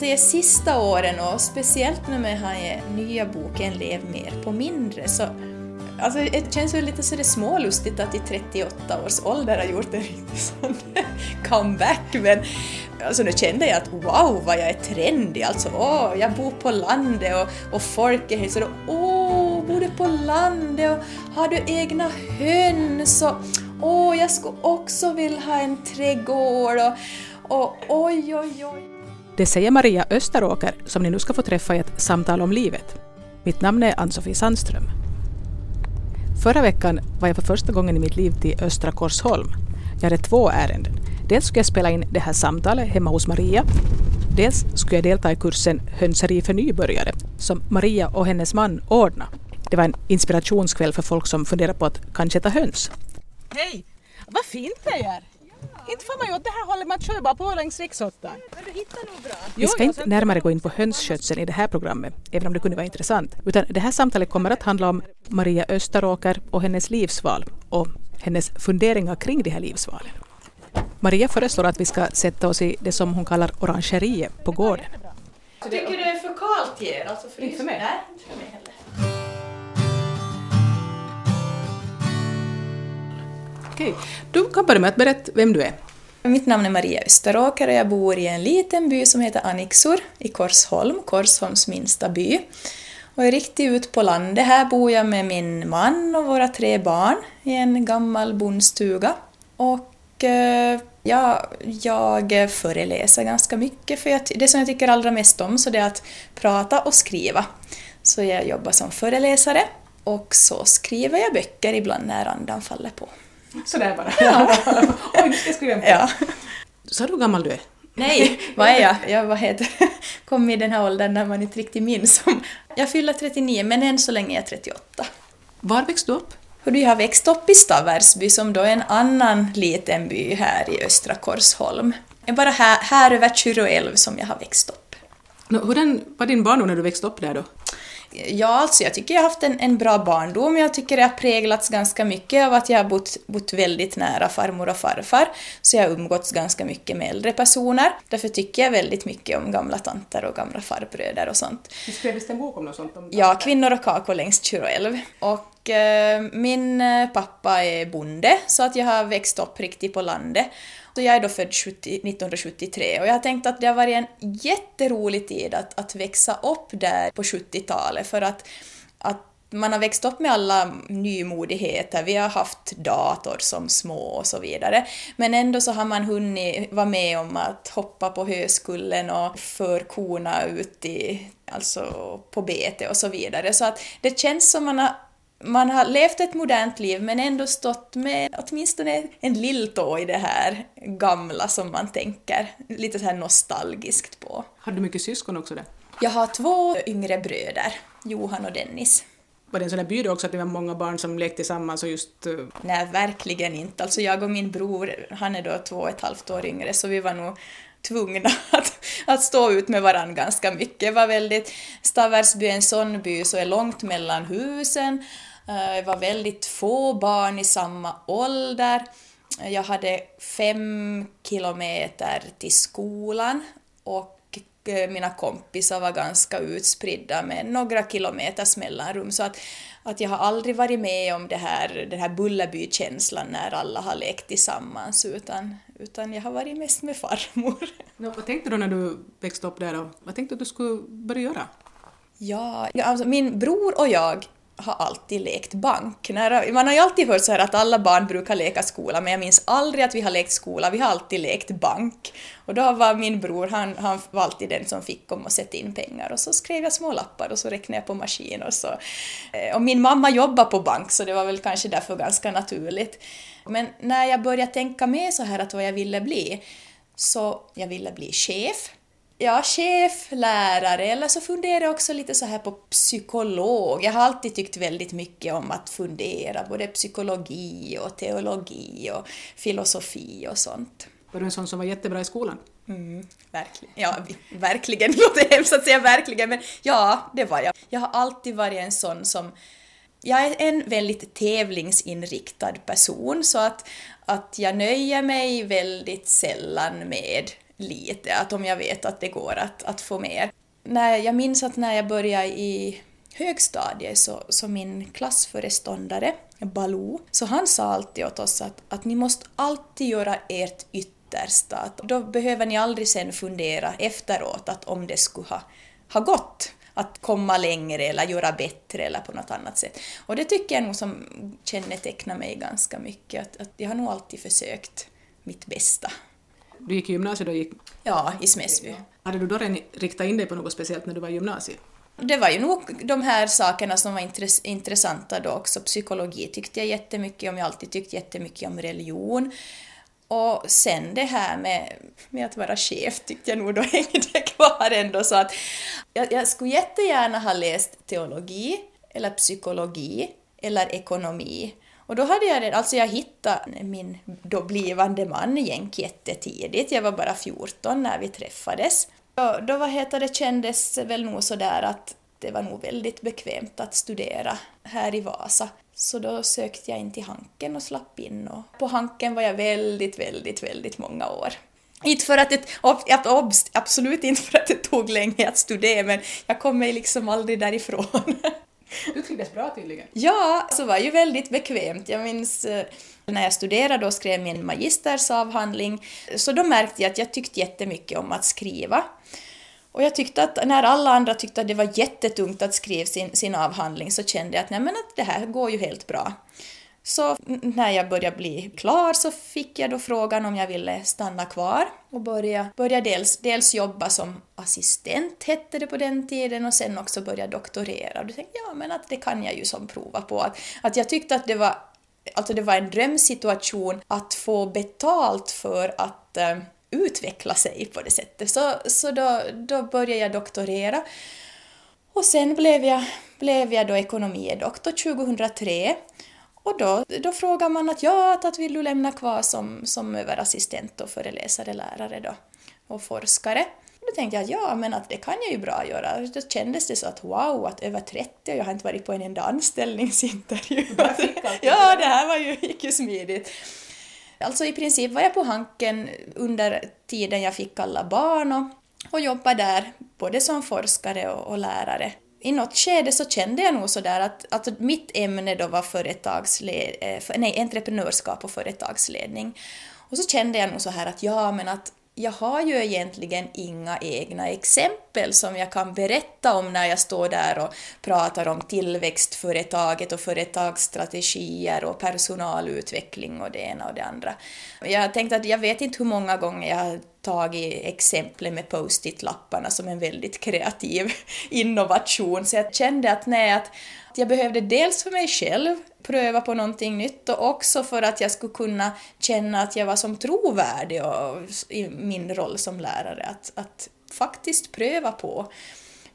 de sista åren och speciellt nu med den nya boken Lev mer på mindre så Alltså det känns ju lite sådär smålustigt att i 38 års ålder ha gjort en riktig sån comeback men alltså nu kände jag att wow vad jag är trendig alltså åh jag bor på landet och, och folk är helt sådär åh bor du på landet och har du egna höns och åh jag skulle också vilja ha en trädgård och, och oj oj oj det säger Maria Österåker som ni nu ska få träffa i ett samtal om livet. Mitt namn är Ann-Sofie Sandström. Förra veckan var jag för första gången i mitt liv till Östra Korsholm. Jag hade två ärenden. Dels skulle jag spela in det här samtalet hemma hos Maria. Dels skulle jag delta i kursen Hönseri för nybörjare som Maria och hennes man ordnade. Det var en inspirationskväll för folk som funderar på att kanske äta höns. Hej! Vad fint det är! Inte får man ju åt det här hållet, man kör bara på längs riksåttan. Men du hittar nog bra. Vi ska inte närmare gå in på hönsskötseln i det här programmet, även om det kunde vara intressant, utan det här samtalet kommer att handla om Maria Österåker och hennes livsval och hennes funderingar kring de här livsvalen. Maria föreslår att vi ska sätta oss i det som hon kallar orangeriet på gården. Tycker du det är för kallt här? Alltså för Inte för mig. Nej, inte för mig heller. Okej, du kan börja med att berätta vem du är. Mitt namn är Maria Österåker och jag bor i en liten by som heter Anniksor i Korsholm, Korsholms minsta by. Och är riktigt ut på landet. Här bor jag med min man och våra tre barn i en gammal bondstuga. Och eh, ja, jag föreläser ganska mycket för jag, det som jag tycker allra mest om så det är att prata och skriva. Så jag jobbar som föreläsare och så skriver jag böcker ibland när andan faller på. Sådär bara. Ja. Oj, nu ska jag skriva en Ja. Sa du hur gammal du är? Nej, vad är jag? Jag vad heter, kom i den här åldern när man inte riktigt minns. Om. Jag fyller 39, men än så länge är jag 38. Var växte du upp? Och jag har växt upp i Staversby som då är en annan liten by här i östra Korsholm. Det är bara här, här över Kyröälv som jag har växt upp. Nå, Hurdan var din barndom när du växte upp där då? Ja, alltså jag tycker jag har haft en, en bra barndom. Jag tycker det har präglats ganska mycket av att jag har bott, bott väldigt nära farmor och farfar. Så jag har umgåtts ganska mycket med äldre personer. Därför tycker jag väldigt mycket om gamla tanter och gamla farbröder och sånt. Du skrev visst en bok om något sånt? Om Ja, Kvinnor och kakor längs Kyröälv. Och eh, min eh, pappa är bonde, så att jag har växt upp riktigt på landet och jag är då född 70, 1973 och jag har tänkt att det har varit en jätterolig tid att, att växa upp där på 70-talet för att, att man har växt upp med alla nymodigheter, vi har haft dator som små och så vidare. Men ändå så har man hunnit vara med om att hoppa på höskullen och för korna ut i, alltså på bete och så vidare. Så att det känns som man har man har levt ett modernt liv men ändå stått med åtminstone en lilltå i det här gamla som man tänker lite så här nostalgiskt på. Hade du mycket syskon också där? Jag har två yngre bröder, Johan och Dennis. Var det en sån där by också att det var många barn som lekte tillsammans och just... eh, Nej, verkligen inte. Alltså jag och min bror, han är då två och ett halvt år yngre, så vi var nog tvungna att, att stå ut med varandra ganska mycket. Det var väldigt... Staversby är en sån by så är långt mellan husen. Eh, Det var väldigt få barn i samma ålder. Jag hade fem kilometer till skolan och eh, mina kompisar var ganska utspridda med några kilometers mellanrum. Så att, att jag har aldrig varit med om det här, den här Bullerby-känslan när alla har lekt tillsammans, utan, utan jag har varit mest med farmor. Nå, vad tänkte du när du växte upp där och vad tänkte du att du skulle börja göra? Ja, ja, alltså min bror och jag har alltid lekt bank. När, man har ju alltid hört så här att alla barn brukar leka skola, men jag minns aldrig att vi har lekt skola, vi har alltid lekt bank. Och då var min bror, han, han var alltid den som fick komma och sätta in pengar och så skrev jag små lappar och så räknade jag på maskin och så. Eh, och min mamma jobbar på bank så det var väl kanske därför ganska naturligt. Men när jag började tänka mer så här att vad jag ville bli, så jag ville bli chef, Ja, chef, lärare, eller så funderar jag också lite så här på psykolog. Jag har alltid tyckt väldigt mycket om att fundera, både psykologi och teologi och filosofi och sånt. Var du en sån som var jättebra i skolan? Mm, verkligen. Ja, verkligen. Det låter hemskt att säga verkligen, men ja, det var jag. Jag har alltid varit en sån som... Jag är en väldigt tävlingsinriktad person, så att, att jag nöjer mig väldigt sällan med lite, att om jag vet att det går att, att få mer. När, jag minns att när jag började i högstadiet så, så min klassföreståndare, Baloo, så han sa alltid åt oss att, att ni måste alltid göra ert yttersta. Att då behöver ni aldrig sen fundera efteråt att om det skulle ha, ha gått att komma längre eller göra bättre eller på något annat sätt. Och det tycker jag nog som kännetecknar mig ganska mycket, att, att jag har nog alltid försökt mitt bästa. Du gick i gymnasiet då? Gick... Ja, i Smäsby. Hade du då redan riktat in dig på något speciellt när du var i gymnasiet? Det var ju nog de här sakerna som var intressanta då också. Psykologi tyckte jag jättemycket om, jag har alltid tyckt jättemycket om religion. Och sen det här med, med att vara chef tyckte jag nog då hängde kvar ändå så att jag, jag skulle jättegärna ha läst teologi eller psykologi eller ekonomi. Och då hade jag, alltså jag hittade min då blivande man Jenk jättetidigt, jag var bara 14 när vi träffades. Och då vad heter det, kändes väl nog sådär att det var nog väldigt bekvämt att studera här i Vasa. Så då sökte jag in till Hanken och slapp in och på Hanken var jag väldigt, väldigt, väldigt många år. Inte för att det, absolut inte för att det tog länge att studera, men jag kom mig liksom aldrig därifrån. Bra tydligen. Ja, så var ju väldigt bekvämt. Jag minns eh, när jag studerade och skrev min magistersavhandling, så då märkte jag att jag tyckte jättemycket om att skriva. Och jag tyckte att när alla andra tyckte att det var jättetungt att skriva sin, sin avhandling så kände jag att, nej, men att det här går ju helt bra. Så när jag började bli klar så fick jag då frågan om jag ville stanna kvar och börja, börja dels, dels jobba som assistent, hette det på den tiden, och sen också börja doktorera. Och då tänkte jag, ja men att det kan jag ju som prova på. Att, att jag tyckte att det var, alltså det var en drömsituation att få betalt för att eh, utveckla sig på det sättet. Så, så då, då började jag doktorera. Och sen blev jag, blev jag då ekonomidoktor 2003 och då, då frågar man att ja, att, att vill du lämna kvar som, som överassistent och föreläsare, lärare då, och forskare. Då tänkte jag att ja, men att det kan jag ju bra göra. Då kändes det så att wow, att över 30 och jag har inte varit på en enda anställningsintervju. ja, det här var ju, gick ju smidigt. Alltså i princip var jag på Hanken under tiden jag fick alla barn och, och jobbade där, både som forskare och, och lärare i något skede så kände jag nog sådär att, att mitt ämne då var företagsled, eh, nej, entreprenörskap och företagsledning. Och så kände jag nog så här att ja, men att jag har ju egentligen inga egna exempel som jag kan berätta om när jag står där och pratar om tillväxtföretaget och företagsstrategier och personalutveckling och det ena och det andra. Jag tänkte att jag vet inte hur många gånger jag har tagit exemplet med post-it-lapparna som en väldigt kreativ innovation, så jag kände att nej, att jag behövde dels för mig själv pröva på någonting nytt och också för att jag skulle kunna känna att jag var som trovärdig och, i min roll som lärare, att, att faktiskt pröva på,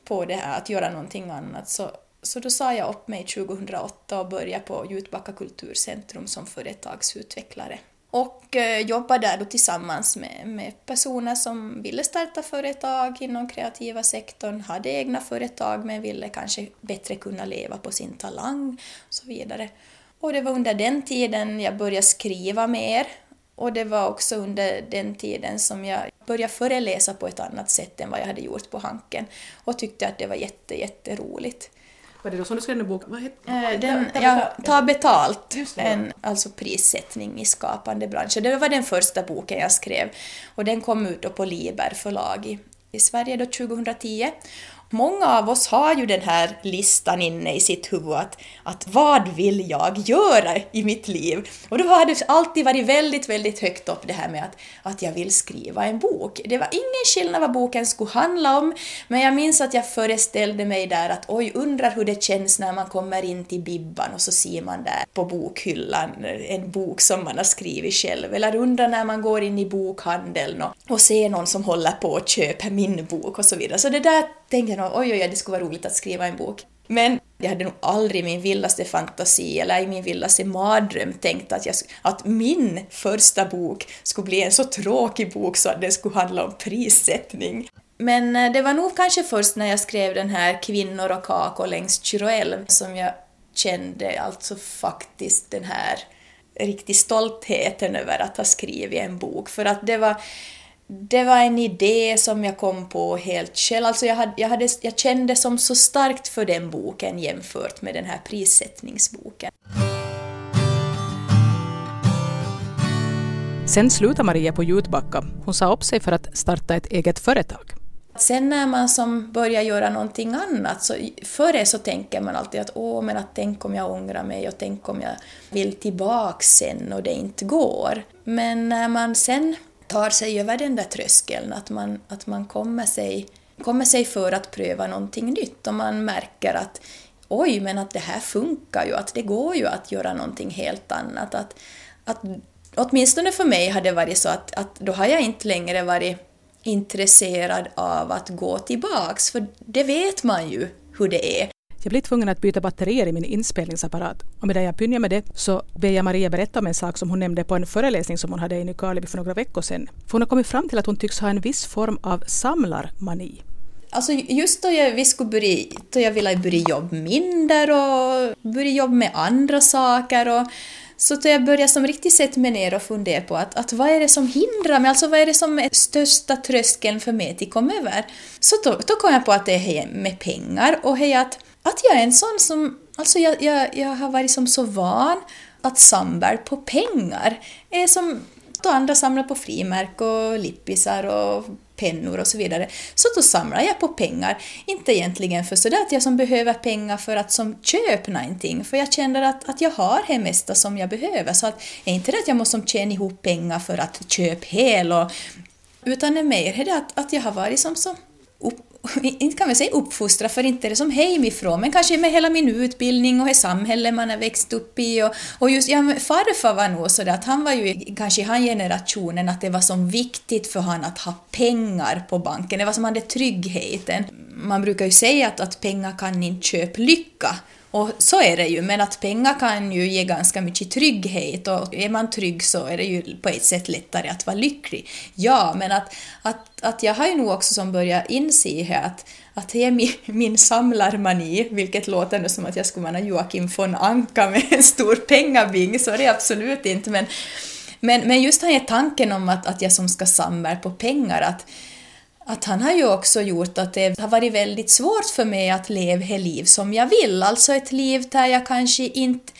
på det här, att göra någonting annat. Så, så då sa jag upp mig 2008 och började på Jutbacka kulturcentrum som företagsutvecklare och eh, jobbade där då tillsammans med, med personer som ville starta företag inom kreativa sektorn, hade egna företag men ville kanske bättre kunna leva på sin talang och så vidare. Och det var under den tiden jag började skriva mer och det var också under den tiden som jag började föreläsa på ett annat sätt än vad jag hade gjort på Hanken och tyckte att det var jätte, jätteroligt. Var det då som du skrev den boken? Vad heter äh, den? Ja, Ta betalt. En, alltså prissättning i skapande branscher. Det var den första boken jag skrev och den kom ut på Liber förlag i, i Sverige då 2010. Många av oss har ju den här listan inne i sitt huvud att, att vad vill jag göra i mitt liv? Och då har det alltid varit väldigt, väldigt högt upp det här med att, att jag vill skriva en bok. Det var ingen skillnad vad boken skulle handla om, men jag minns att jag föreställde mig där att oj, undrar hur det känns när man kommer in till Bibban och så ser man där på bokhyllan en bok som man har skrivit själv, eller undrar när man går in i bokhandeln och, och ser någon som håller på att köpa min bok och så vidare. Så det där tänkte jag och oj, oj, oj, det skulle vara roligt att skriva en bok. Men jag hade nog aldrig i min vildaste fantasi eller i min vildaste mardröm tänkt att, jag, att min första bok skulle bli en så tråkig bok så att den skulle handla om prissättning. Men eh, det var nog kanske först när jag skrev den här Kvinnor och kakor längs Kyroelv som jag kände alltså faktiskt den här riktig stoltheten över att ha skrivit en bok. För att det var det var en idé som jag kom på helt själv. Alltså jag, hade, jag, hade, jag kände som så starkt för den boken jämfört med den här prissättningsboken. Sen slutade Maria på Jutbacka. Hon sa upp sig för att starta ett eget företag. Sen när man som börjar göra någonting annat, så före så tänker man alltid att åh, men att tänk om jag ångrar mig och tänk om jag vill tillbaks sen och det inte går. Men när man sen tar sig över den där tröskeln, att man, att man kommer, sig, kommer sig för att pröva någonting nytt och man märker att oj, men att det här funkar ju, att det går ju att göra någonting helt annat. Att, att, åtminstone för mig har det varit så att, att då har jag inte längre varit intresserad av att gå tillbaks, för det vet man ju hur det är. Jag blir tvungen att byta batterier i min inspelningsapparat och medan jag pynjar med det så ber jag Maria berätta om en sak som hon nämnde på en föreläsning som hon hade i Nykarleby för några veckor sedan. För hon har kommit fram till att hon tycks ha en viss form av samlarmani. Alltså just då jag, vi skulle börja, då jag ville börja jobba mindre och börja jobba med andra saker och så då jag började som riktigt sätta mig ner och fundera på att, att vad är det som hindrar mig, alltså vad är det som är största tröskeln för mig att komma över? Så då, då kom jag på att det är med pengar och hej att, att jag är en sån som, alltså jag, jag, jag har varit som så van att samla på pengar. Är som då andra samlar på frimärk och lippisar och pennor och så vidare. Så då samlar jag på pengar. Inte egentligen för sådär att jag som behöver pengar för att som köpa någonting, för jag känner att, att jag har det mesta som jag behöver. Så att, är inte det att jag måste som tjäna ihop pengar för att köpa hel och utan det är mer det att, att jag har varit som så inte kan vi säga uppfostra, för inte är det som hemifrån, men kanske med hela min utbildning och det samhälle man har växt upp i. Och, och just, ja, farfar var nog sådär att han var ju kanske i han generationen att det var så viktigt för han att ha pengar på banken, det var som hade tryggheten. Man brukar ju säga att, att pengar kan inte köpa lycka, och så är det ju, men att pengar kan ju ge ganska mycket trygghet och är man trygg så är det ju på ett sätt lättare att vara lycklig. Ja, men att, att, att jag har ju nog också som börjat inse att, att det är min, min samlarmani, vilket låter nu som att jag skulle vara Joakim von Anka med en stor pengabing, så är det absolut inte, men, men, men just den här tanken om att, att jag som ska samla på pengar, att att han har ju också gjort att det har varit väldigt svårt för mig att leva det liv som jag vill, alltså ett liv där jag kanske inte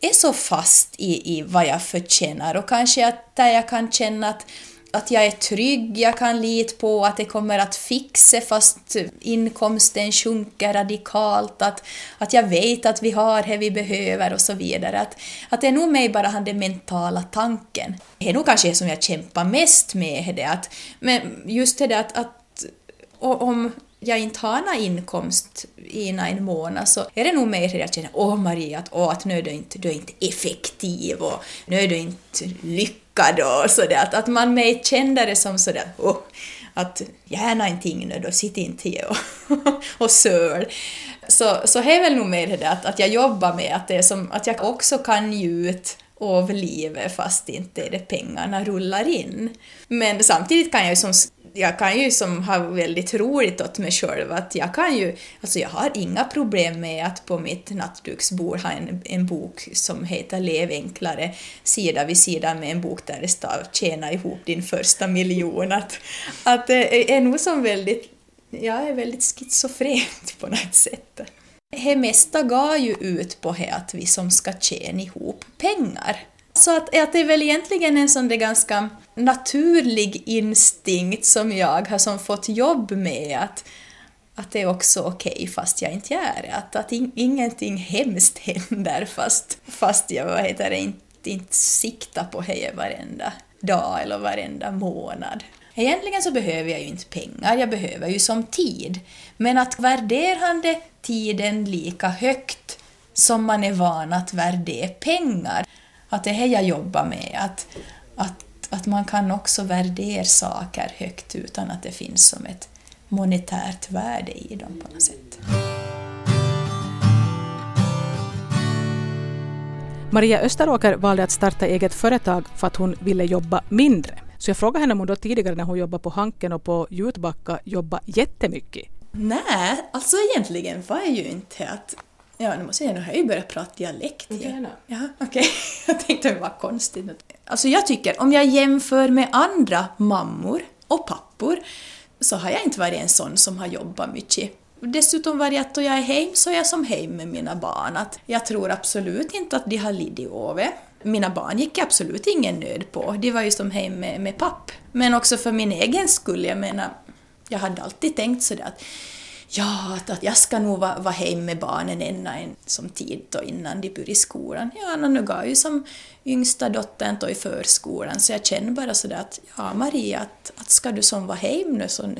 är så fast i, i vad jag förtjänar och kanske att där jag kan känna att att jag är trygg, jag kan lita på att det kommer att fixa fast inkomsten sjunker radikalt, att, att jag vet att vi har det vi behöver och så vidare. Att, att det är nog mig bara den mentala tanken. Det är nog kanske det som jag kämpar mest med, det att, men just det att, att om jag inte har någon inkomst i en månad så är det nog mer att jag känner åh Maria, att, åh, att nu är du inte, du är inte effektiv och nu är du inte lyckad och sådär. Att, att man mer känner det som sådär åh, att gärna ingenting nu då, sitt inte och, och söl. Så, så det är väl nog mer det att, att jag jobbar med att, det är som, att jag också kan njuta av livet fast inte det pengarna rullar in. Men samtidigt kan jag ju som jag kan ju som ha väldigt roligt åt mig själv att jag kan ju, alltså jag har inga problem med att på mitt nattduksbord ha en, en bok som heter Lev enklare sida vid sida med en bok där det står Tjäna ihop din första miljon. Att, att det är nog som väldigt, jag är väldigt schizofrent på något sätt. Det mesta går ju ut på att vi som ska tjäna ihop pengar. Så att, att det är väl egentligen en sån där ganska naturlig instinkt som jag har som fått jobb med att, att det är också okej okay, fast jag inte gör det. Att, att in, ingenting hemskt händer fast, fast jag vad heter det, inte, inte siktar på det varenda dag eller varenda månad. Egentligen så behöver jag ju inte pengar, jag behöver ju som tid. Men att värderande tiden lika högt som man är van att värdera pengar, att det är det jag jobbar med. Att, att att man kan också värdera saker högt utan att det finns som ett monetärt värde i dem på något sätt. Maria Österåker valde att starta eget företag för att hon ville jobba mindre. Så jag frågade henne om hon då tidigare när hon jobbade på Hanken och på Jutbacka jobbade jättemycket. Nej, alltså egentligen var jag ju inte att Ja, nu måste jag, nu har jag ju börjat prata dialekt igen. Ja, okej. Okay. Jag tänkte det var konstigt. Alltså jag tycker, om jag jämför med andra mammor och pappor, så har jag inte varit en sån som har jobbat mycket. Dessutom var det att då jag är hem så är jag som hem med mina barn. Att jag tror absolut inte att de har lidit över. Mina barn gick absolut ingen nöd på. De var ju som hem med, med papp. Men också för min egen skull, jag menar, jag hade alltid tänkt sådär att ja, att, att jag ska nog vara, vara hem med barnen ända en som tid då innan de börjar i skolan. Ja, nu går ju som yngsta dottern då i förskolan så jag känner bara sådär att ja, Maria, att, att ska du som vara hem nu så,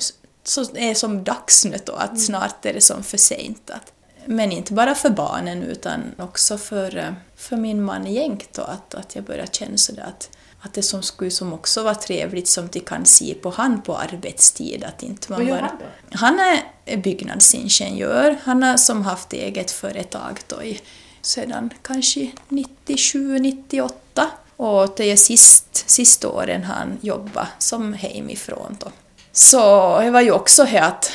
så är som dags nu då, att snart är det som för sent. Att, men inte bara för barnen utan också för, för min man Jänk då, att, att jag börjar känna sådär att att det som skulle som också vara trevligt som de kan se på han på arbetstid. Att inte man Vad gör bara... han då? Han är byggnadsingenjör. Han har som haft eget företag då i, sedan kanske 97, 98. Och det är sist, sista åren han jobbat som hemifrån då. Så det var ju också här att,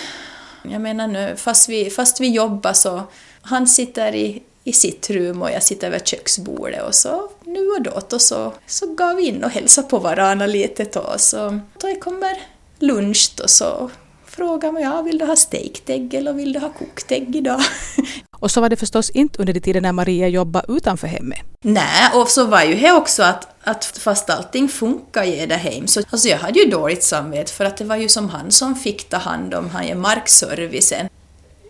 jag menar nu, fast vi, fast vi jobbar så, han sitter i, i sitt rum och jag sitter vid köksbordet och så nu och då och så, så gav vi in och hälsade på varandra lite då. Så då kommer lunch då så frågar man ja, vill du ha stekt ägg eller vill du ha kokt ägg idag? Och så var det förstås inte under de tiden när Maria jobbade utanför hemmet. Nej, och så var ju det också att, att fast allting funkar i det hem så alltså jag hade ju dåligt samvete för att det var ju som han som fick ta hand om han är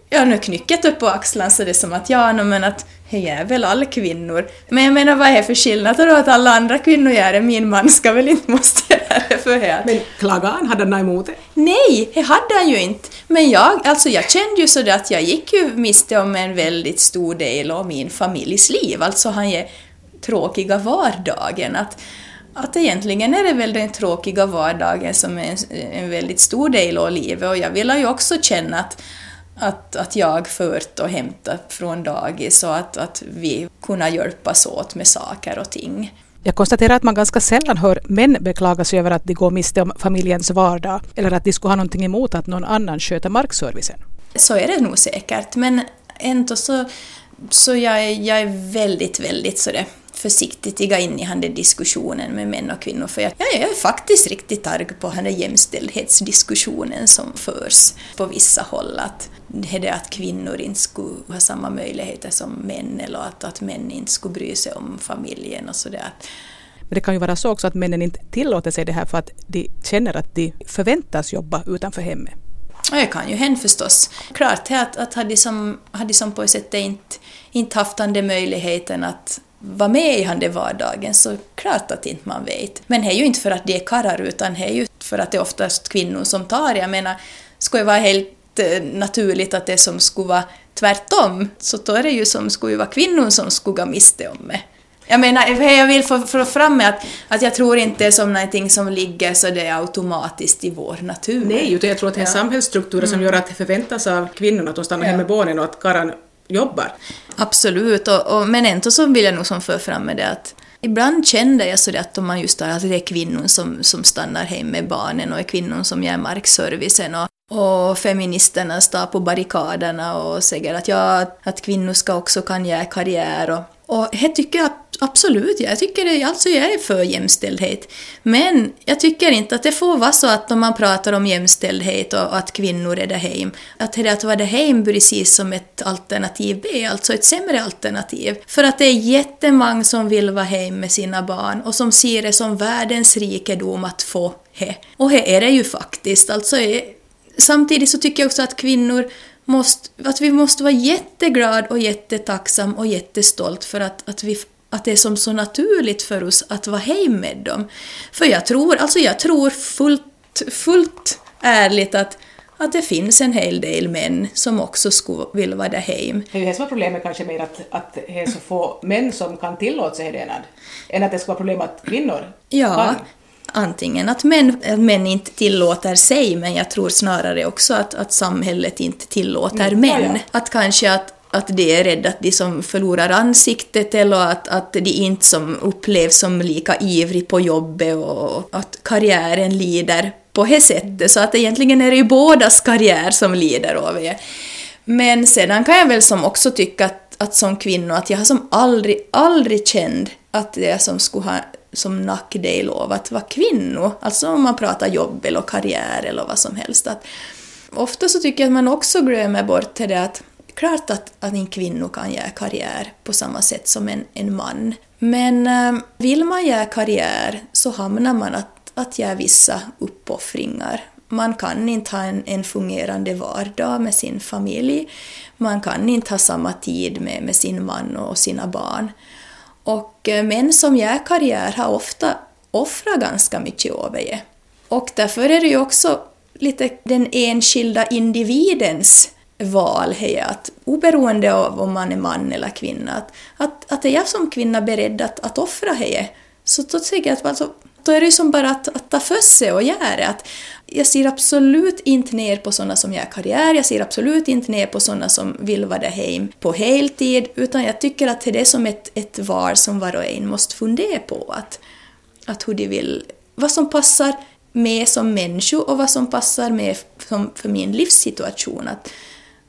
markservicen. Ja, nu knycket upp på axlarna så det är som att ja, no, men att det är väl alla kvinnor. Men jag menar vad är för skillnad då att alla andra kvinnor gör det? Min man ska väl inte måste göra det för det. Men klagade han? Hade han emot det? Nej, det hade han ju inte. Men jag, alltså jag kände ju sådär att jag gick ju miste om en väldigt stor del av min familjs liv. Alltså han är tråkiga vardagen. Att, att egentligen är det väl den tråkiga vardagen som är en, en väldigt stor del av livet och jag ville ju också känna att att, att jag fört och hämtat från dagis och att, att vi kunde hjälpas åt med saker och ting. Jag konstaterar att man ganska sällan hör män beklaga sig över att de går miste om familjens vardag eller att de skulle ha någonting emot att någon annan sköter markservicen. Så är det nog säkert, men ändå så, så jag, är- jag är väldigt, väldigt sådär försiktigt iga in i den där diskussionen med män och kvinnor för jag, jag är faktiskt riktigt arg på den där jämställdhetsdiskussionen som förs på vissa håll. Att det är det att kvinnor inte skulle ha samma möjligheter som män eller att, att män inte skulle bry sig om familjen och sådär. Men det kan ju vara så också att männen inte tillåter sig det här för att de känner att de förväntas jobba utanför hemmet. Och det kan ju hända förstås. Klart är att, att hade de som, liksom, hade som liksom på ett sätt inte, inte haft den möjligheten att vara med i den där vardagen så klart att inte man vet. Men det är ju inte för att det är karlar utan det är ju för att det är oftast kvinnor som tar. Jag menar, skulle det vara helt eh, naturligt att det som skulle vara tvärtom så då är det ju som skulle vara kvinnor som skulle gå miste om det. Jag menar, jag vill få, få fram är att, att jag tror inte det är som någonting som ligger så det är automatiskt i vår natur. Nej, utan jag tror att det är samhällsstrukturer som gör att det förväntas av kvinnorna att de stannar hemma med barnen och att karlarna jobbar. Absolut, och, och, men ändå så vill jag nog som för fram med det att ibland kände jag så att om man just har, att det är kvinnor som, som stannar hem med barnen och är kvinnor som gör markservicen och, och feministerna står på barrikaderna och säger att ja, att kvinnor ska också kan göra karriär och och det tycker jag absolut, jag tycker det, alltså jag är för jämställdhet. Men jag tycker inte att det får vara så att om man pratar om jämställdhet och att kvinnor är det hem, att det att vara det hem precis som ett alternativ B, alltså ett sämre alternativ. För att det är jättemånga som vill vara hem med sina barn och som ser det som världens rikedom att få he. Och he är det ju faktiskt, alltså eh, Samtidigt så tycker jag också att kvinnor måste, att vi måste vara jätteglad och jättetacksam och jättestolt för att, att, vi, att det är som så naturligt för oss att vara hem med dem. För jag tror, alltså jag tror fullt, fullt ärligt att, att det finns en hel del män som också skulle vilja vara där hem. Det är ju det som är problemet kanske mer att, att det är så få män som kan tillåta sig det än, att det ska vara problem att kvinnor Ja, kan. antingen att män, att män inte tillåter sig, men jag tror snarare också att, att samhället inte tillåter Mm, män. ja, ja. Att kanske att att de är rädda att de som förlorar ansiktet eller att, att de inte som upplevs som lika ivrig på jobbet och att karriären lider på det sättet. Så att egentligen är det ju bådas karriär som lider av det. Men sedan kan jag väl som också tycka att, att som kvinna att jag har som aldrig, aldrig känt att det som skulle ha som nackdel av att vara kvinna, alltså om man pratar jobb eller karriär eller vad som helst. Att ofta så tycker jag att man också glömmer bort det att klart att, att en kvinna kan göra karriär på samma sätt som en, en man. Men äh, vill man göra karriär så hamnar man att, att göra vissa uppoffringar. Man kan inte ha en, en fungerande vardag med sin familj. Man kan inte ha samma tid med, med sin man och sina barn. Och äh, män som gör karriär har ofta offrat ganska mycket överge. Och därför är det ju också lite den enskilda individens val är att oberoende av om man är man eller kvinna, att, att, att är jag som kvinna beredd att, att offra hej, så då tycker jag att alltså, då är det ju som bara att, att ta för sig och göra det. Att jag ser absolut inte ner på sådana som gör karriär, jag ser absolut inte ner på sådana som vill vara där hem på heltid, utan jag tycker att det är som ett, ett val som var och en måste fundera på. Att, att hur de vill, vad som passar med som människa och vad som passar med som för min livssituation. Att,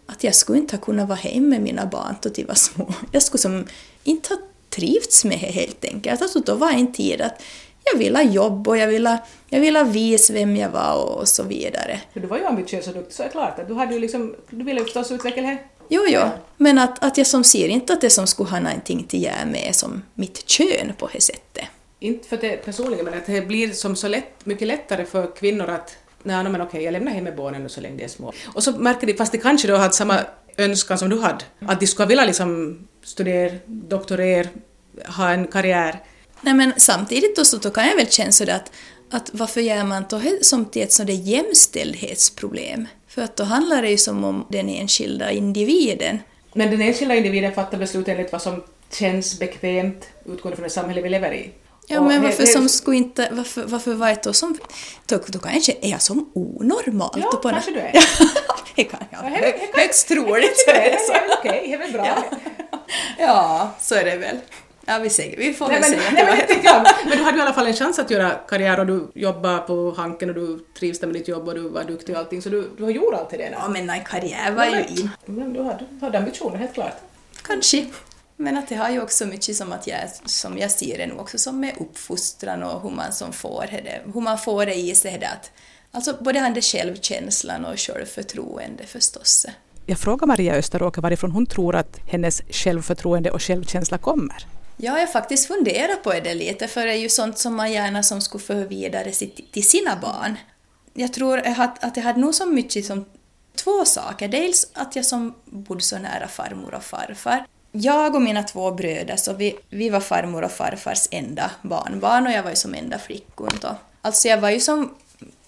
att jag skulle inte ha kunnat vara hemma med mina barn då de var små. Jag skulle som inte ha trivts med det helt enkelt. Alltså då var en tid att jag ville ha jobb och jag ville, jag ville visa vem jag var och så vidare. För du var ju ambitiös och duktig så är det klart att du, hade ju liksom, du ville förstås utveckla det. Jo, jo, men att, att jag som ser inte att det som skulle ha någonting till göra med som mitt kön på det sättet. Inte för det personligen, men att det blir som så lätt, mycket lättare för kvinnor att nej, men okej, jag lämnar hem med barnen nu så länge de är små. Och så märker de, fast de kanske då hade samma önskan som du hade, att de skulle vilja liksom studera, doktorera, ha en karriär. Nej men samtidigt då, så då kan jag väl känna sådär att, att varför gör man då som till ett sådant jämställdhetsproblem? För att då handlar det ju som om den enskilda individen. Men den enskilda individen fattar beslut enligt vad som känns bekvämt utgående från det samhälle vi lever i. Ja, men varför som skulle inte, varför, varför var det då som, då, då kanske är jag som onormalt. Ja, på kanske du är. det kan jag. Ja, he- Högst troligt. Det är så. Okej, det är väl bra. Ja. ja, så är det väl. Ja, vi, säger, vi får Nej, väl men, säga nej, men, det det jag. du hade i alla fall en chans att göra karriär och du jobbar på Hanken och du trivs där med ditt jobb och du var duktig och allting så du, du har gjort allt det där. Ja, men en karriär var ju in. Men du hade, du hade ambitioner, helt klart. Kanske. Men att det har ju också mycket som att jag, som jag ser det nu också som med uppfostran och hur man som får det, hur man får det i sig det att Alltså både hade självkänslan och självförtroende förstås. Jag frågar Maria Österåker varifrån hon tror att hennes självförtroende och självkänsla kommer. Ja, jag har faktiskt funderat på det lite, för det är ju sånt som man gärna som skulle föra vidare till sina barn. Jag tror att, att jag hade nog så mycket som två saker. Dels att jag som bodde så nära farmor och farfar. Jag och mina två bröder, så vi, vi var farmor och farfars enda barnbarn och jag var ju som enda flickor då. Alltså jag var ju som,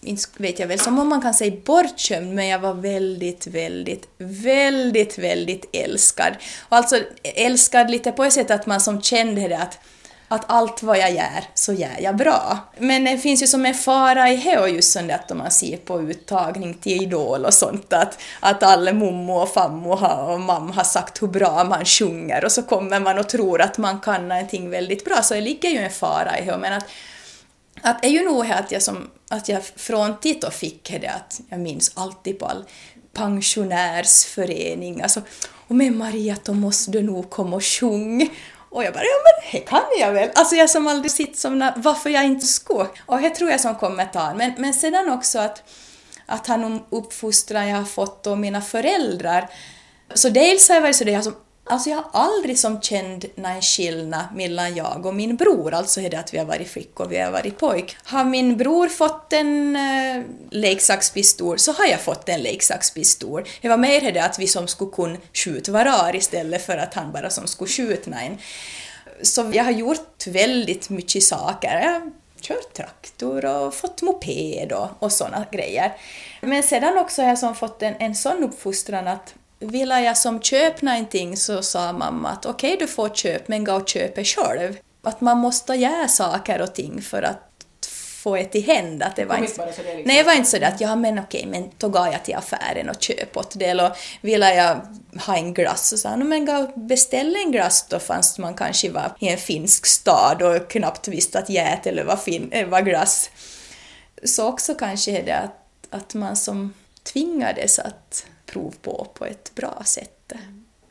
inte vet jag väl, som om man kan säga bortskämd, men jag var väldigt, väldigt, väldigt, väldigt älskad. Och alltså älskad lite på ett sätt att man som kände det att att allt vad jag gör så gör jag bra. Men det finns ju som en fara i det och just sånt att om man ser på uttagning till Idol och sånt att, att alla mommo och fammo har, och mamma har sagt hur bra man sjunger och så kommer man och tror att man kan någonting väldigt bra så det ligger ju en fara i det men att att är ju nog här att jag, som, att jag från tid och fick det att jag minns alltid på all pensionärsförening, alltså och men Maria, då måste du nog komma och sjunga. Och jag bara, ja men det kan jag väl. Alltså jag som aldrig sitter som, varför jag inte ska? Och det tror jag som kommentar. Men, men sedan också att, att han uppfostran jag har fått och mina föräldrar. Så dels har jag varit så det jag som Alltså jag har aldrig som känd någon skillnad mellan jag och min bror, alltså är det att vi har varit flickor och vi har varit pojk. Har min bror fått en eh, äh, leksakspistol så har jag fått en leksakspistol. Det var mer det att vi som skulle kunna skjuta varar istället för att han bara som skulle skjuta någon. Så jag har gjort väldigt mycket saker. Jag har kört traktor och fått moped och, och sådana grejer. Men sedan också har jag som fått en, en sån uppfostran att ville jag som köp någonting så sa mamma att okej du får köp men gå och köpa själv. Att man måste göra saker och ting för att få ett i händ. Att det var inte, det liksom. nej, det var inte så att ja men okej men då går jag till affären och köper åt det eller ville jag ha en glass så sa han men gå beställ en glass då fanns man kanske var i en finsk stad och knappt visste att get eller var, fin, eh, var glass. Så också kanske är det att, att man som tvingades att prov på på ett bra sätt.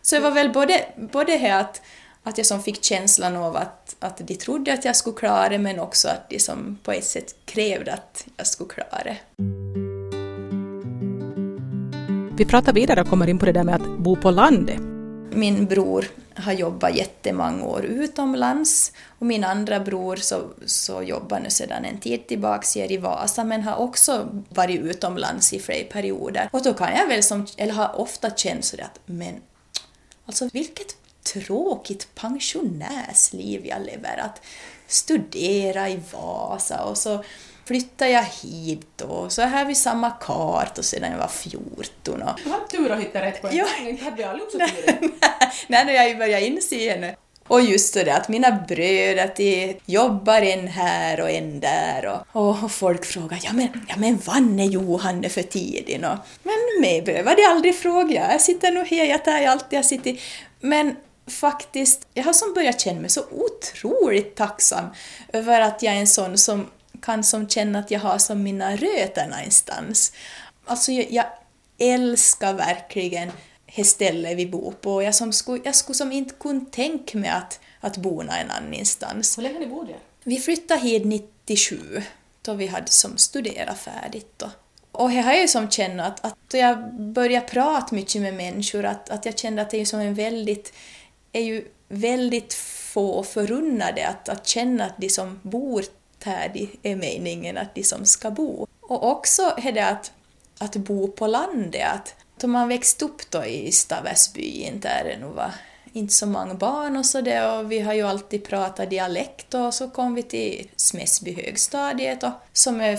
Så det var väl både, både det att, att jag som fick känslan av att, att de trodde att jag skulle klara det men också att de som på ett sätt krävde att jag skulle klara det. Vi pratar vidare och kommer in på det där med att bo på landet. Min bror har jobbat jättemånga år utomlands och min andra bror så, så jobbar nu sedan en tid tillbaka i Vasa men har också varit utomlands i flera perioder. Och då kan jag väl som, eller har ofta känt sådär att men alltså vilket tråkigt pensionärsliv jag lever. Att studera i Vasa och så flyttade jag hit och så här vi samma kartor sedan jag var 14. Och... Du har tur att hitta rätt på en Ja. gång, inte hade vi också tur. Nej, nu jag ju börjat inse nu. Och just det att mina bröder att de jobbar en här och en där och, och folk frågar ja men, ja men vann är Johanne för tiden? Och, men mig behöver de aldrig fråga, jag sitter nog här, jag tar alltid jag sitter. Men faktiskt, jag har som börjat känna mig så otroligt tacksam över att jag är en sån som kan som känna att jag har som mina rötter någonstans. Alltså jag, jag älskar verkligen det stället vi bor på. Jag, som skulle, jag skulle som inte kunna tänka mig att, att bo någon annanstans. Hur länge har ni bott där? Vi flyttade hit 97, då vi hade som studerat färdigt. Och, och jag har ju som känt att, att då jag började prata mycket med människor, att, att jag kände att det är som en väldigt, är ju väldigt få förunnade att, att känna att de som bor här, det är meningen att de som ska bo. Och också är det att, att bo på landet, att då man växte upp då i Stavesby, där det nog var inte så många barn och så det och vi har ju alltid pratat dialekt och så kom vi till Smesby högstadiet och, som är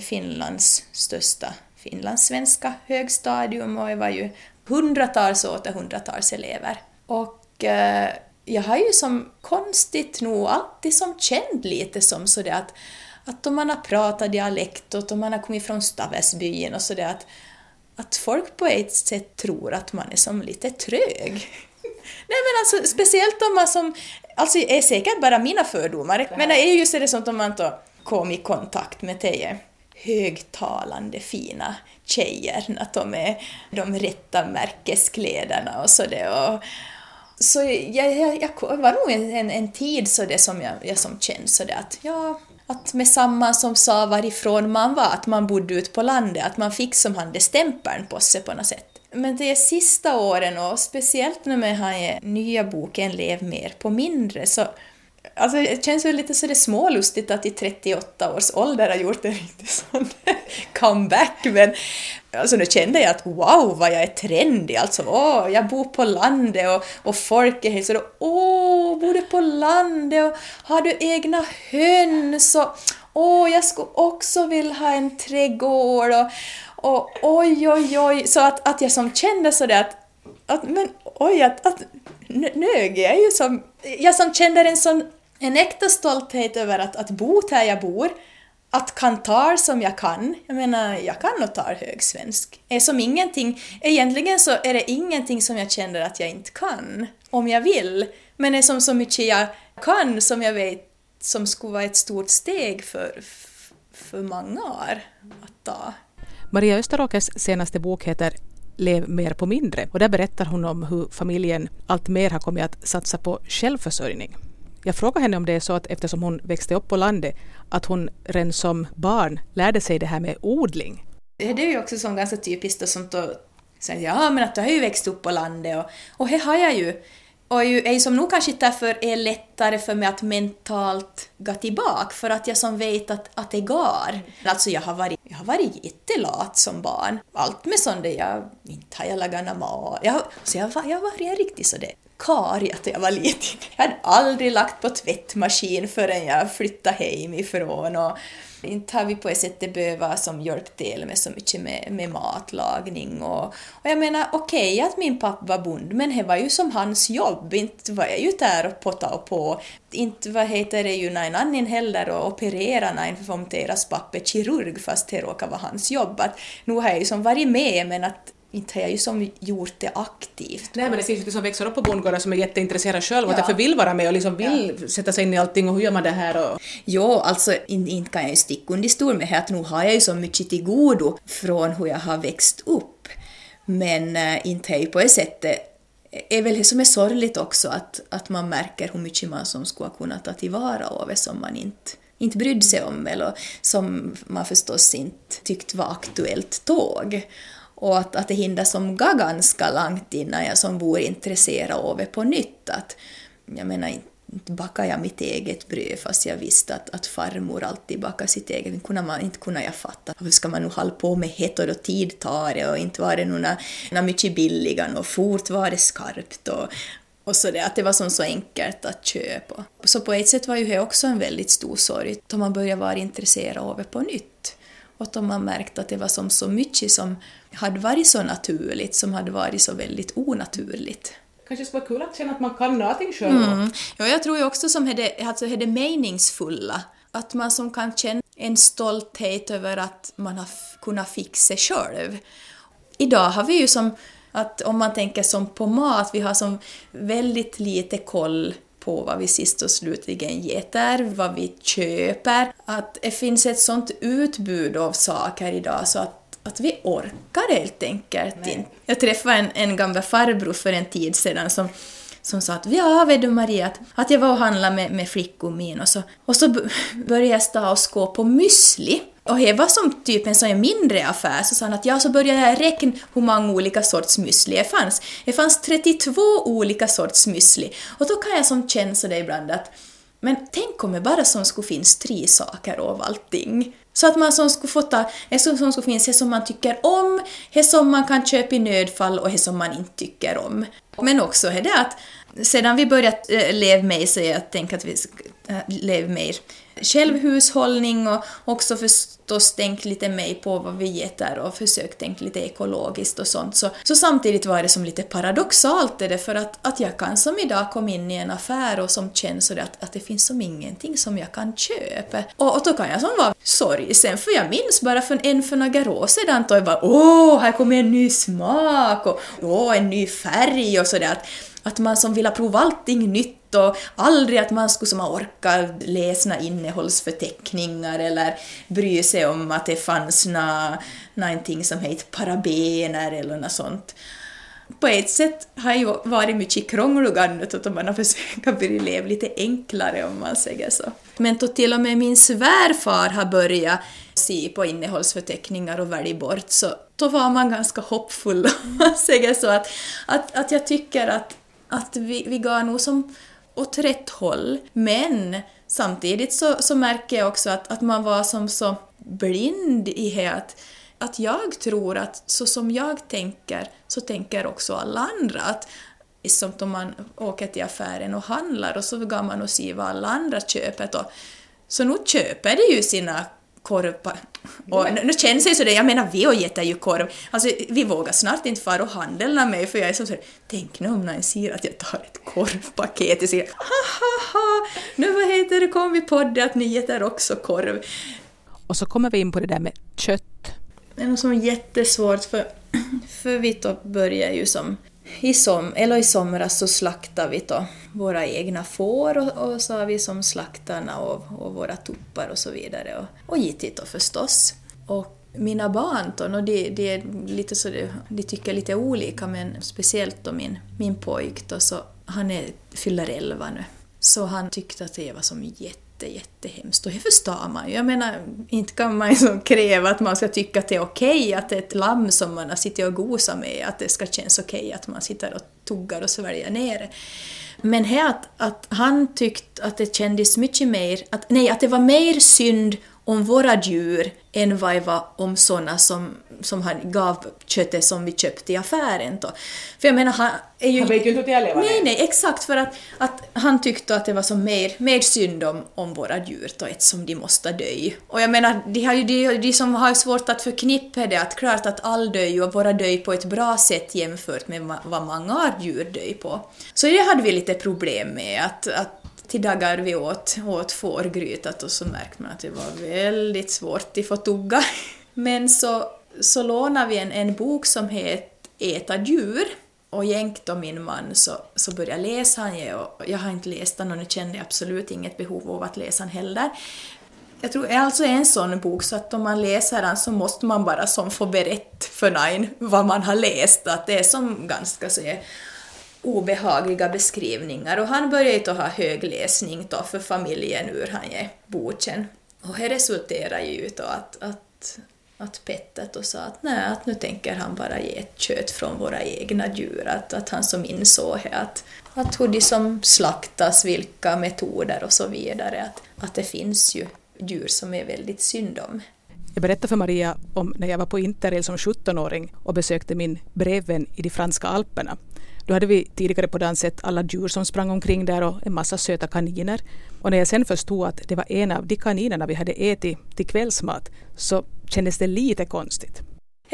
Finlands största finlandssvenska högstadium och det var ju hundratals och åter hundratals elever. Och eh, jag har ju som konstigt nog alltid som känt lite som sådär att, att om man har pratat dialekt och om man har kommit från Stavesbyn och sådär att, att folk på ett sätt tror att man är som lite trög. Nej men alltså speciellt om man som, alltså är säkert bara mina fördomar, men det är just det sånt om man då kom i kontakt med tio högtalande fina tjejer, att de är de rätta märkeskläderna och så det och så jag, jag, jag var nog en, en, en tid så det som jag, jag som kände så det att ja, att med samma som sa varifrån man var, att man bodde ute på landet, att man fick som han det stämpeln på sig på något sätt. Men de sista åren och speciellt nu med den nya boken Lev mer på mindre så Alltså det känns väl lite så det smålustigt att i 38 års ålder ha gjort en riktig sån comeback men alltså nu kände jag att wow vad jag är trendig alltså. Åh jag bor på landet och, och folk är helt så åh bor du på landet och har du egna höns och åh jag skulle också vilja ha en trädgård och, och oj oj oj. Så att, att jag som kände sådär att, att men oj att, att nög jag är ju som jag som kände en sån en äkta stolthet över att, att bo där jag bor, att kan ta som jag kan. Jag menar, jag kan nog tala högsvensk. Är som ingenting, egentligen så är det ingenting som jag känner att jag inte kan, om jag vill. Men det är som så mycket jag kan som jag vet som skulle vara ett stort steg för, för många år att ta. Maria Österåkers senaste bok heter Lev mer på mindre och där berättar hon om hur familjen allt mer har kommit att satsa på självförsörjning. Jag frågade henne om det är så att eftersom hon växte upp på landet att hon redan som barn lärde sig det här med odling. Det är ju också som ganska typiskt och sånt att säga ja men att du har ju växt upp på landet och, och det har jag ju. Och ju, är ju som nog kanske därför är lättare för mig att mentalt gå tillbaka för att jag som vet att, att det går. Alltså jag har varit, jag har varit jättelat som barn. Allt med sånt där jag, inte har jag lagat någon mat. Jag, så jag, jag har varit en riktig sådär karg jag var liten. Jag hade aldrig lagt på tvättmaskin förrän jag flyttade hemifrån och inte har vi på ett sätt behövt som hjälpt till med så mycket med, med matlagning och, och jag menar okej okay, att min pappa var bond men det var ju som hans jobb, inte var jag ju där och potta och på. Inte vad heter det ju någon annan heller och operera någon om deras pappa är kirurg fast det råkar vara hans jobb. Att nu har jag ju som varit med men att inte har jag ju som gjort det aktivt. Nej men det finns ju de som växer upp på bondgårdar som är jätteintresserade själva och Ja. därför vill vara med och liksom vill sätta sig in i allting och hur gör man det här och... Jo, alltså inte in kan jag ju sticka under stol med att nu har jag ju så mycket till godo från hur jag har växt upp. Men äh, inte är ju på det sättet är väl det som är sorgligt också att, att man märker hur mycket man som skulle kunna ta tillvara av det som man inte, inte brydde sig om eller som man förstås inte tyckte var aktuellt tåg. Och att, att det hinner som gå ganska långt innan jag som vore intresserad av det på nytt. Att, jag menar, inte bakade jag mitt eget bröd fast jag visste att, att farmor alltid bakade sitt eget. Inte kunde, man, inte kunde jag fatta. Hur ska man nu hålla på med hett och då tid tar det och inte var det några, några mycket billigare och fort var det skarpt och, och så det, att det var som så enkelt att köpa. Så på ett sätt var ju det också en väldigt stor sorg, då man började vara intresserad av det på nytt. Och då man märkte att det var som så mycket som hade varit så naturligt, som hade varit så väldigt onaturligt kanske skulle vara kul att känna att man kan någonting själv. Mm. Ja, jag tror ju också som är det, alltså är det meningsfulla. Att man som kan känna en stolthet över att man har kunnat fixa själv. Idag har vi ju som att om man tänker som på mat, vi har som väldigt lite koll på vad vi sist och slutligen getar, vad vi köper. Att det finns ett sånt utbud av saker idag så att att vi orkar helt enkelt inte. Jag träffade en, en gammal farbror för en tid sedan som som sa att ja, vet du Maria, att, att jag var och handlade med, med flickor min och så, och så började jag stå och skå på müsli. Och det var som typ en sån mindre affär, så sa han att ja, så började jag räkna hur många olika sorts müsli det fanns. Det fanns 32 olika sorts müsli. Och då kan jag som känna sådär ibland att men tänk om det bara som skulle finnas tre saker av allting. Så att man som skulle få ta, det som, som skulle finnas det som man tycker om, det som man kan köpa i nödfall och det som man inte tycker om. Men också det att sedan vi börjat äh, leva med så jag tänker att vi ska äh, leva mer självhushållning och också förstås tänkt lite mer på vad vi äter och försökt tänka lite ekologiskt och sånt. Så, så samtidigt var det som lite paradoxalt det för att, att jag kan som idag komma in i en affär och som känns så att, att det finns som ingenting som jag kan köpa. Och, och då kan jag som vara sorgsen för jag minns bara för en för några år sedan då jag bara åh, här kommer en ny smak och åh, en ny färg och sådär. Att, att man som vill prova allting nytt och aldrig att man skulle som orka läsa innehållsförteckningar eller bry sig om att det fanns na, någonting som heter parabener eller något sånt. På ett sätt har ju varit mycket krångligare nu att man har försökt börja leva lite enklare om man säger så. Men då till och med min svärfar har börjat se på innehållsförteckningar och välja bort så då var man ganska hoppfull om man säger så att, att, att jag tycker att, att vi, vi går nog som åt rätt håll. Men samtidigt så, så märker jag också att, att man var som så blind i det att, att jag tror att så som jag tänker så tänker också alla andra. Att, som om man åker till affären och handlar och så går man och ser vad alla andra köper. Då. Så nu köper de ju sina korv och ja. nu känns det så det, jag menar vi och äter ju korv. Alltså vi vågar snart inte fara och handla med för jag är som så tänk nu om någon säger att jag tar ett korvpaket och säger ha nu vad heter det, kom vi podden att ni äter också korv. Och så kommer vi in på det där med kött. Det är något som är jättesvårt för, för vi börjar ju som i, som, eller i somras så slaktade vi då våra egna får och, och så har vi som slaktarna och, och våra tuppar och så vidare. Och, och gitit då förstås. Och mina barn då, och de, de, är lite så, de tycker lite olika men speciellt då min, min pojk då, så han är, fyller 11 nu. Så han tyckte att det var som jätte jätte, jättehemskt och det förstår man ju. Jag menar, inte kan man liksom kräva att man ska tycka att det är okej okay, att ett lamm som man har suttit och gosat med, att det ska kännas okej okay, att man sitter och tuggar och sväljer ner det. Men här att, att han tyckte att det kändes mycket mer, att, nej, att det var mer synd om våra djur än vad det var om sådana som, som han gav köttet som vi köpte i affären. Då. För jag menar, han är ju... Han vet ju inte hur lever Nej, nej, exakt, för att, att han tyckte att det var så mer, mer synd om, om våra djur då, eftersom de måste dö. Och jag menar, de, har ju, de, de som har svårt att förknippa det, att klart att all dör ju och våra dör på ett bra sätt jämfört med vad många djur dör på. Så det hade vi lite problem med, att, att till dagar vi åt, åt fårgrytat och så märkte man att det var väldigt svårt att få tugga. Men så, så lånade vi en, en bok som heter Äta djur och Jänk då min man så, så började läsa han ju och jag har inte läst den och nu kände jag absolut inget behov av att läsa den heller. Jag tror alltså en sån bok så att om man läser den så måste man bara som få berätta för någon vad man har läst, att det är som ganska så obehagliga beskrivningar och han började då ha högläsning då för familjen ur han är boken. Och det resulterade ju då att, att, att Petter då sa att nej, att nu tänker han bara ge ett kött från våra egna djur, att, att han som insåg att, att hur de som slaktas, vilka metoder och så vidare, att, att det finns ju djur som är väldigt synd om. Jag berättade för Maria om när jag var på interrail som 17-åring och besökte min brevvän i de franska alperna. Då hade vi tidigare på dagen sett alla djur som sprang omkring där och en massa söta kaniner. Och när jag sen förstod att det var en av de kaninerna vi hade ätit till kvällsmat så kändes det lite konstigt.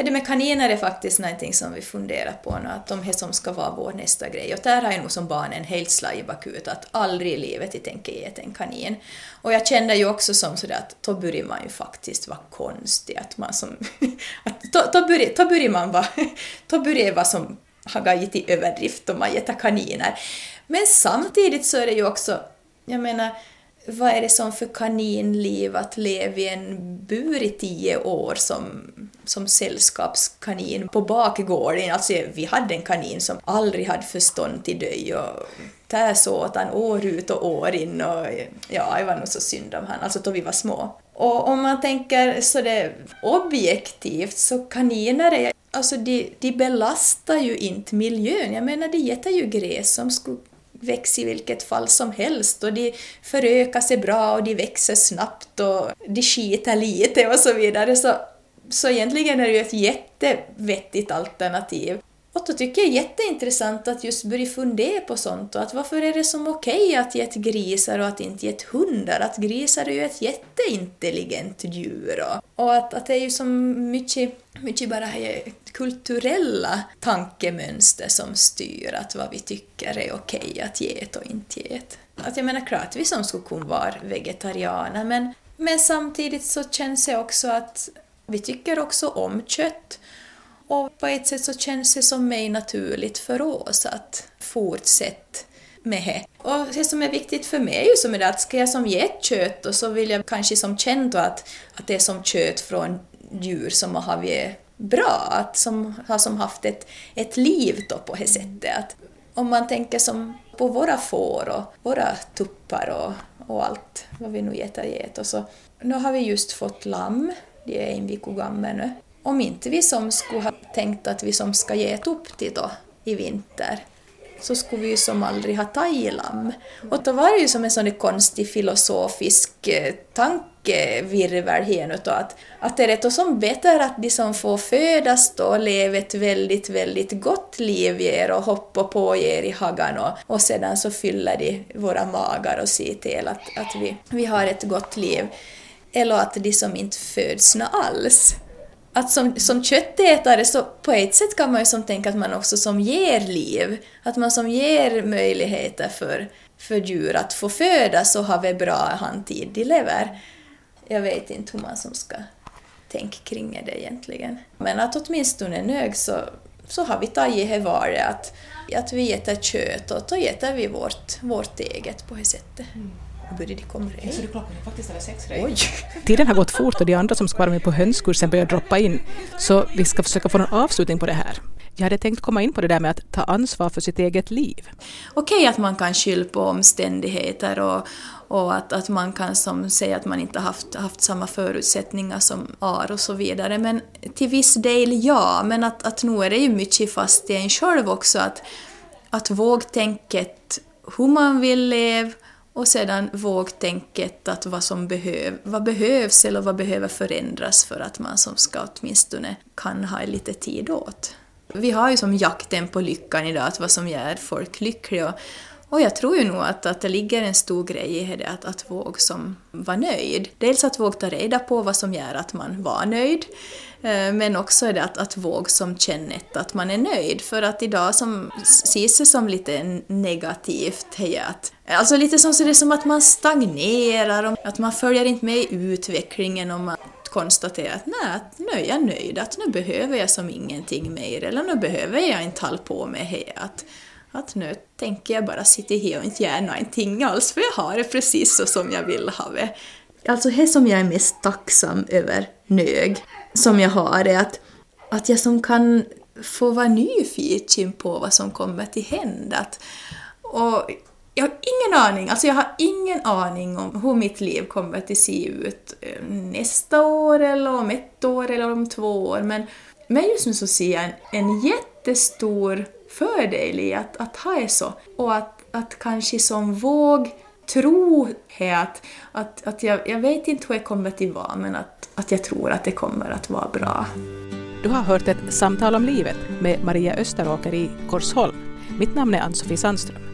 Det med kaniner är faktiskt någonting som vi funderar på nu, att de här som ska vara vår nästa grej. Och där har jag nog som barn en helt slag i att aldrig i livet jag tänker äta en kanin. Och jag kände ju också som sådär att då börjar man ju faktiskt vara konstig, att man som... att då, då, börjar, då börjar man vara... då börjar vara som har gått i överdrift om man äter kaniner. Men samtidigt så är det ju också, jag menar, vad är det som för kaninliv att leva i en bur i tio år som, som sällskapskanin på bakgården? Alltså, vi hade en kanin som aldrig hade förstånd till döj och där så åt han år ut och år in och ja, det var nog så synd om han, alltså då vi var små. Och om man tänker så det objektivt så kaniner är Alltså de, de belastar ju inte miljön. Jag menar, de äter ju gräs som skulle växa i vilket fall som helst och de förökar sig bra och de växer snabbt och de skiter lite och så vidare. Så, så egentligen är det ju ett jättevettigt alternativ. Och då tycker jag det är jätteintressant att just börja fundera på sånt och att varför är det som okej okay att ge ett grisar och att inte ge ett hundar? Att grisar är ju ett jätteintelligent djur och, och att, att det är ju som mycket, mycket bara kulturella tankemönster som styr att vad vi tycker är okej okay att ge ett och inte ge ett. Att jag menar klart vi som skulle kunna vara vegetarianer men, men samtidigt så känns det också att vi tycker också om kött och på ett sätt så känns det som mig naturligt för oss att fortsätta med det. Och det som är viktigt för mig är ju som är det att ska jag som ge ett kött och så vill jag kanske som känna att, att det är som kött från djur som har haft bra, att som har som haft ett, ett liv då på det sättet. Att om man tänker som på våra får och våra tuppar och, och allt vad vi nu äter get och så. Nu har vi just fått lamm, de är en vecka gamla nu om inte vi som skulle ha tänkt att vi som ska ge upp till då i vinter så skulle vi ju som aldrig ha tagit. Och då var det ju som en sån konstig filosofisk eh, tankevirvel här att, att det är rätt och som bättre att de som får födas då lever ett väldigt, väldigt gott liv ger och hoppar på er i hagan och, och sedan så fyller de våra magar och ser till att, att vi, vi har ett gott liv. Eller att de som inte föds alls att som, som köttätare så på ett sätt kan man ju som tänka att man också som ger liv, att man som ger möjligheter för, för djur att få födas och ha en bra handtid de lever. Jag vet inte hur man som ska tänka kring det egentligen. Men att åtminstone nög så, så har vi tagit det valet att, att vi äter kött och då äter vi vårt, vårt eget på det sättet. Mm började de komma redan. Så klockan är faktiskt är sex redan. Oj! Tiden har gått fort och de andra som ska vara med på hönskursen börjar droppa in. Så vi ska försöka få någon avslutning på det här. Jag hade tänkt komma in på det där med att ta ansvar för sitt eget liv. Okej att man kan skylla på omständigheter och, och att, att man kan som säga att man inte haft, haft samma förutsättningar som AR och så vidare. Men till viss del ja, men att, att nu är det ju mycket fast i en själv också att, att vågtänket hur man vill leva och sedan vågtänket att vad som behöv, vad behövs eller vad behöver förändras för att man som ska åtminstone kan ha lite tid åt. Vi har ju som jakten på lyckan idag, att vad som gör folk lyckliga. Och jag tror ju nog att, att det ligger en stor grej i det, att, att våga som nöjd. Dels att våga ta reda på vad som gör att man var nöjd, Eh, men också är det att, att våg som kännet, att man är nöjd. För att idag som ses det som lite negativt, hej, att, alltså lite som, så det är som att man stagnerar, och att man följer inte med i utvecklingen och man konstaterar att nej, att nu är jag nöjd, att nu behöver jag som ingenting mer, eller nu behöver jag inte hålla på med det. Att, att nu tänker jag bara sitta här och inte göra någonting alls, för jag har det precis så som jag vill ha det. Alltså det som jag är mest tacksam över nög, som jag har, är att, att jag som kan få vara nyfiken på vad som kommer till hända. Och jag har ingen aning, alltså jag har ingen aning om hur mitt liv kommer att se ut eh, nästa år eller om ett år eller om två år, men, men just nu så ser jag en, en jättestor fördel i att, att ha det så. Och att, att kanske som våg tro att, att, att jag, jag vet inte hur det kommer att vara, men att, att jag tror att det kommer att vara bra. Du har hört ett samtal om livet med Maria Österåker i Korsholm. Mitt namn är Ann-Sofie Sandström.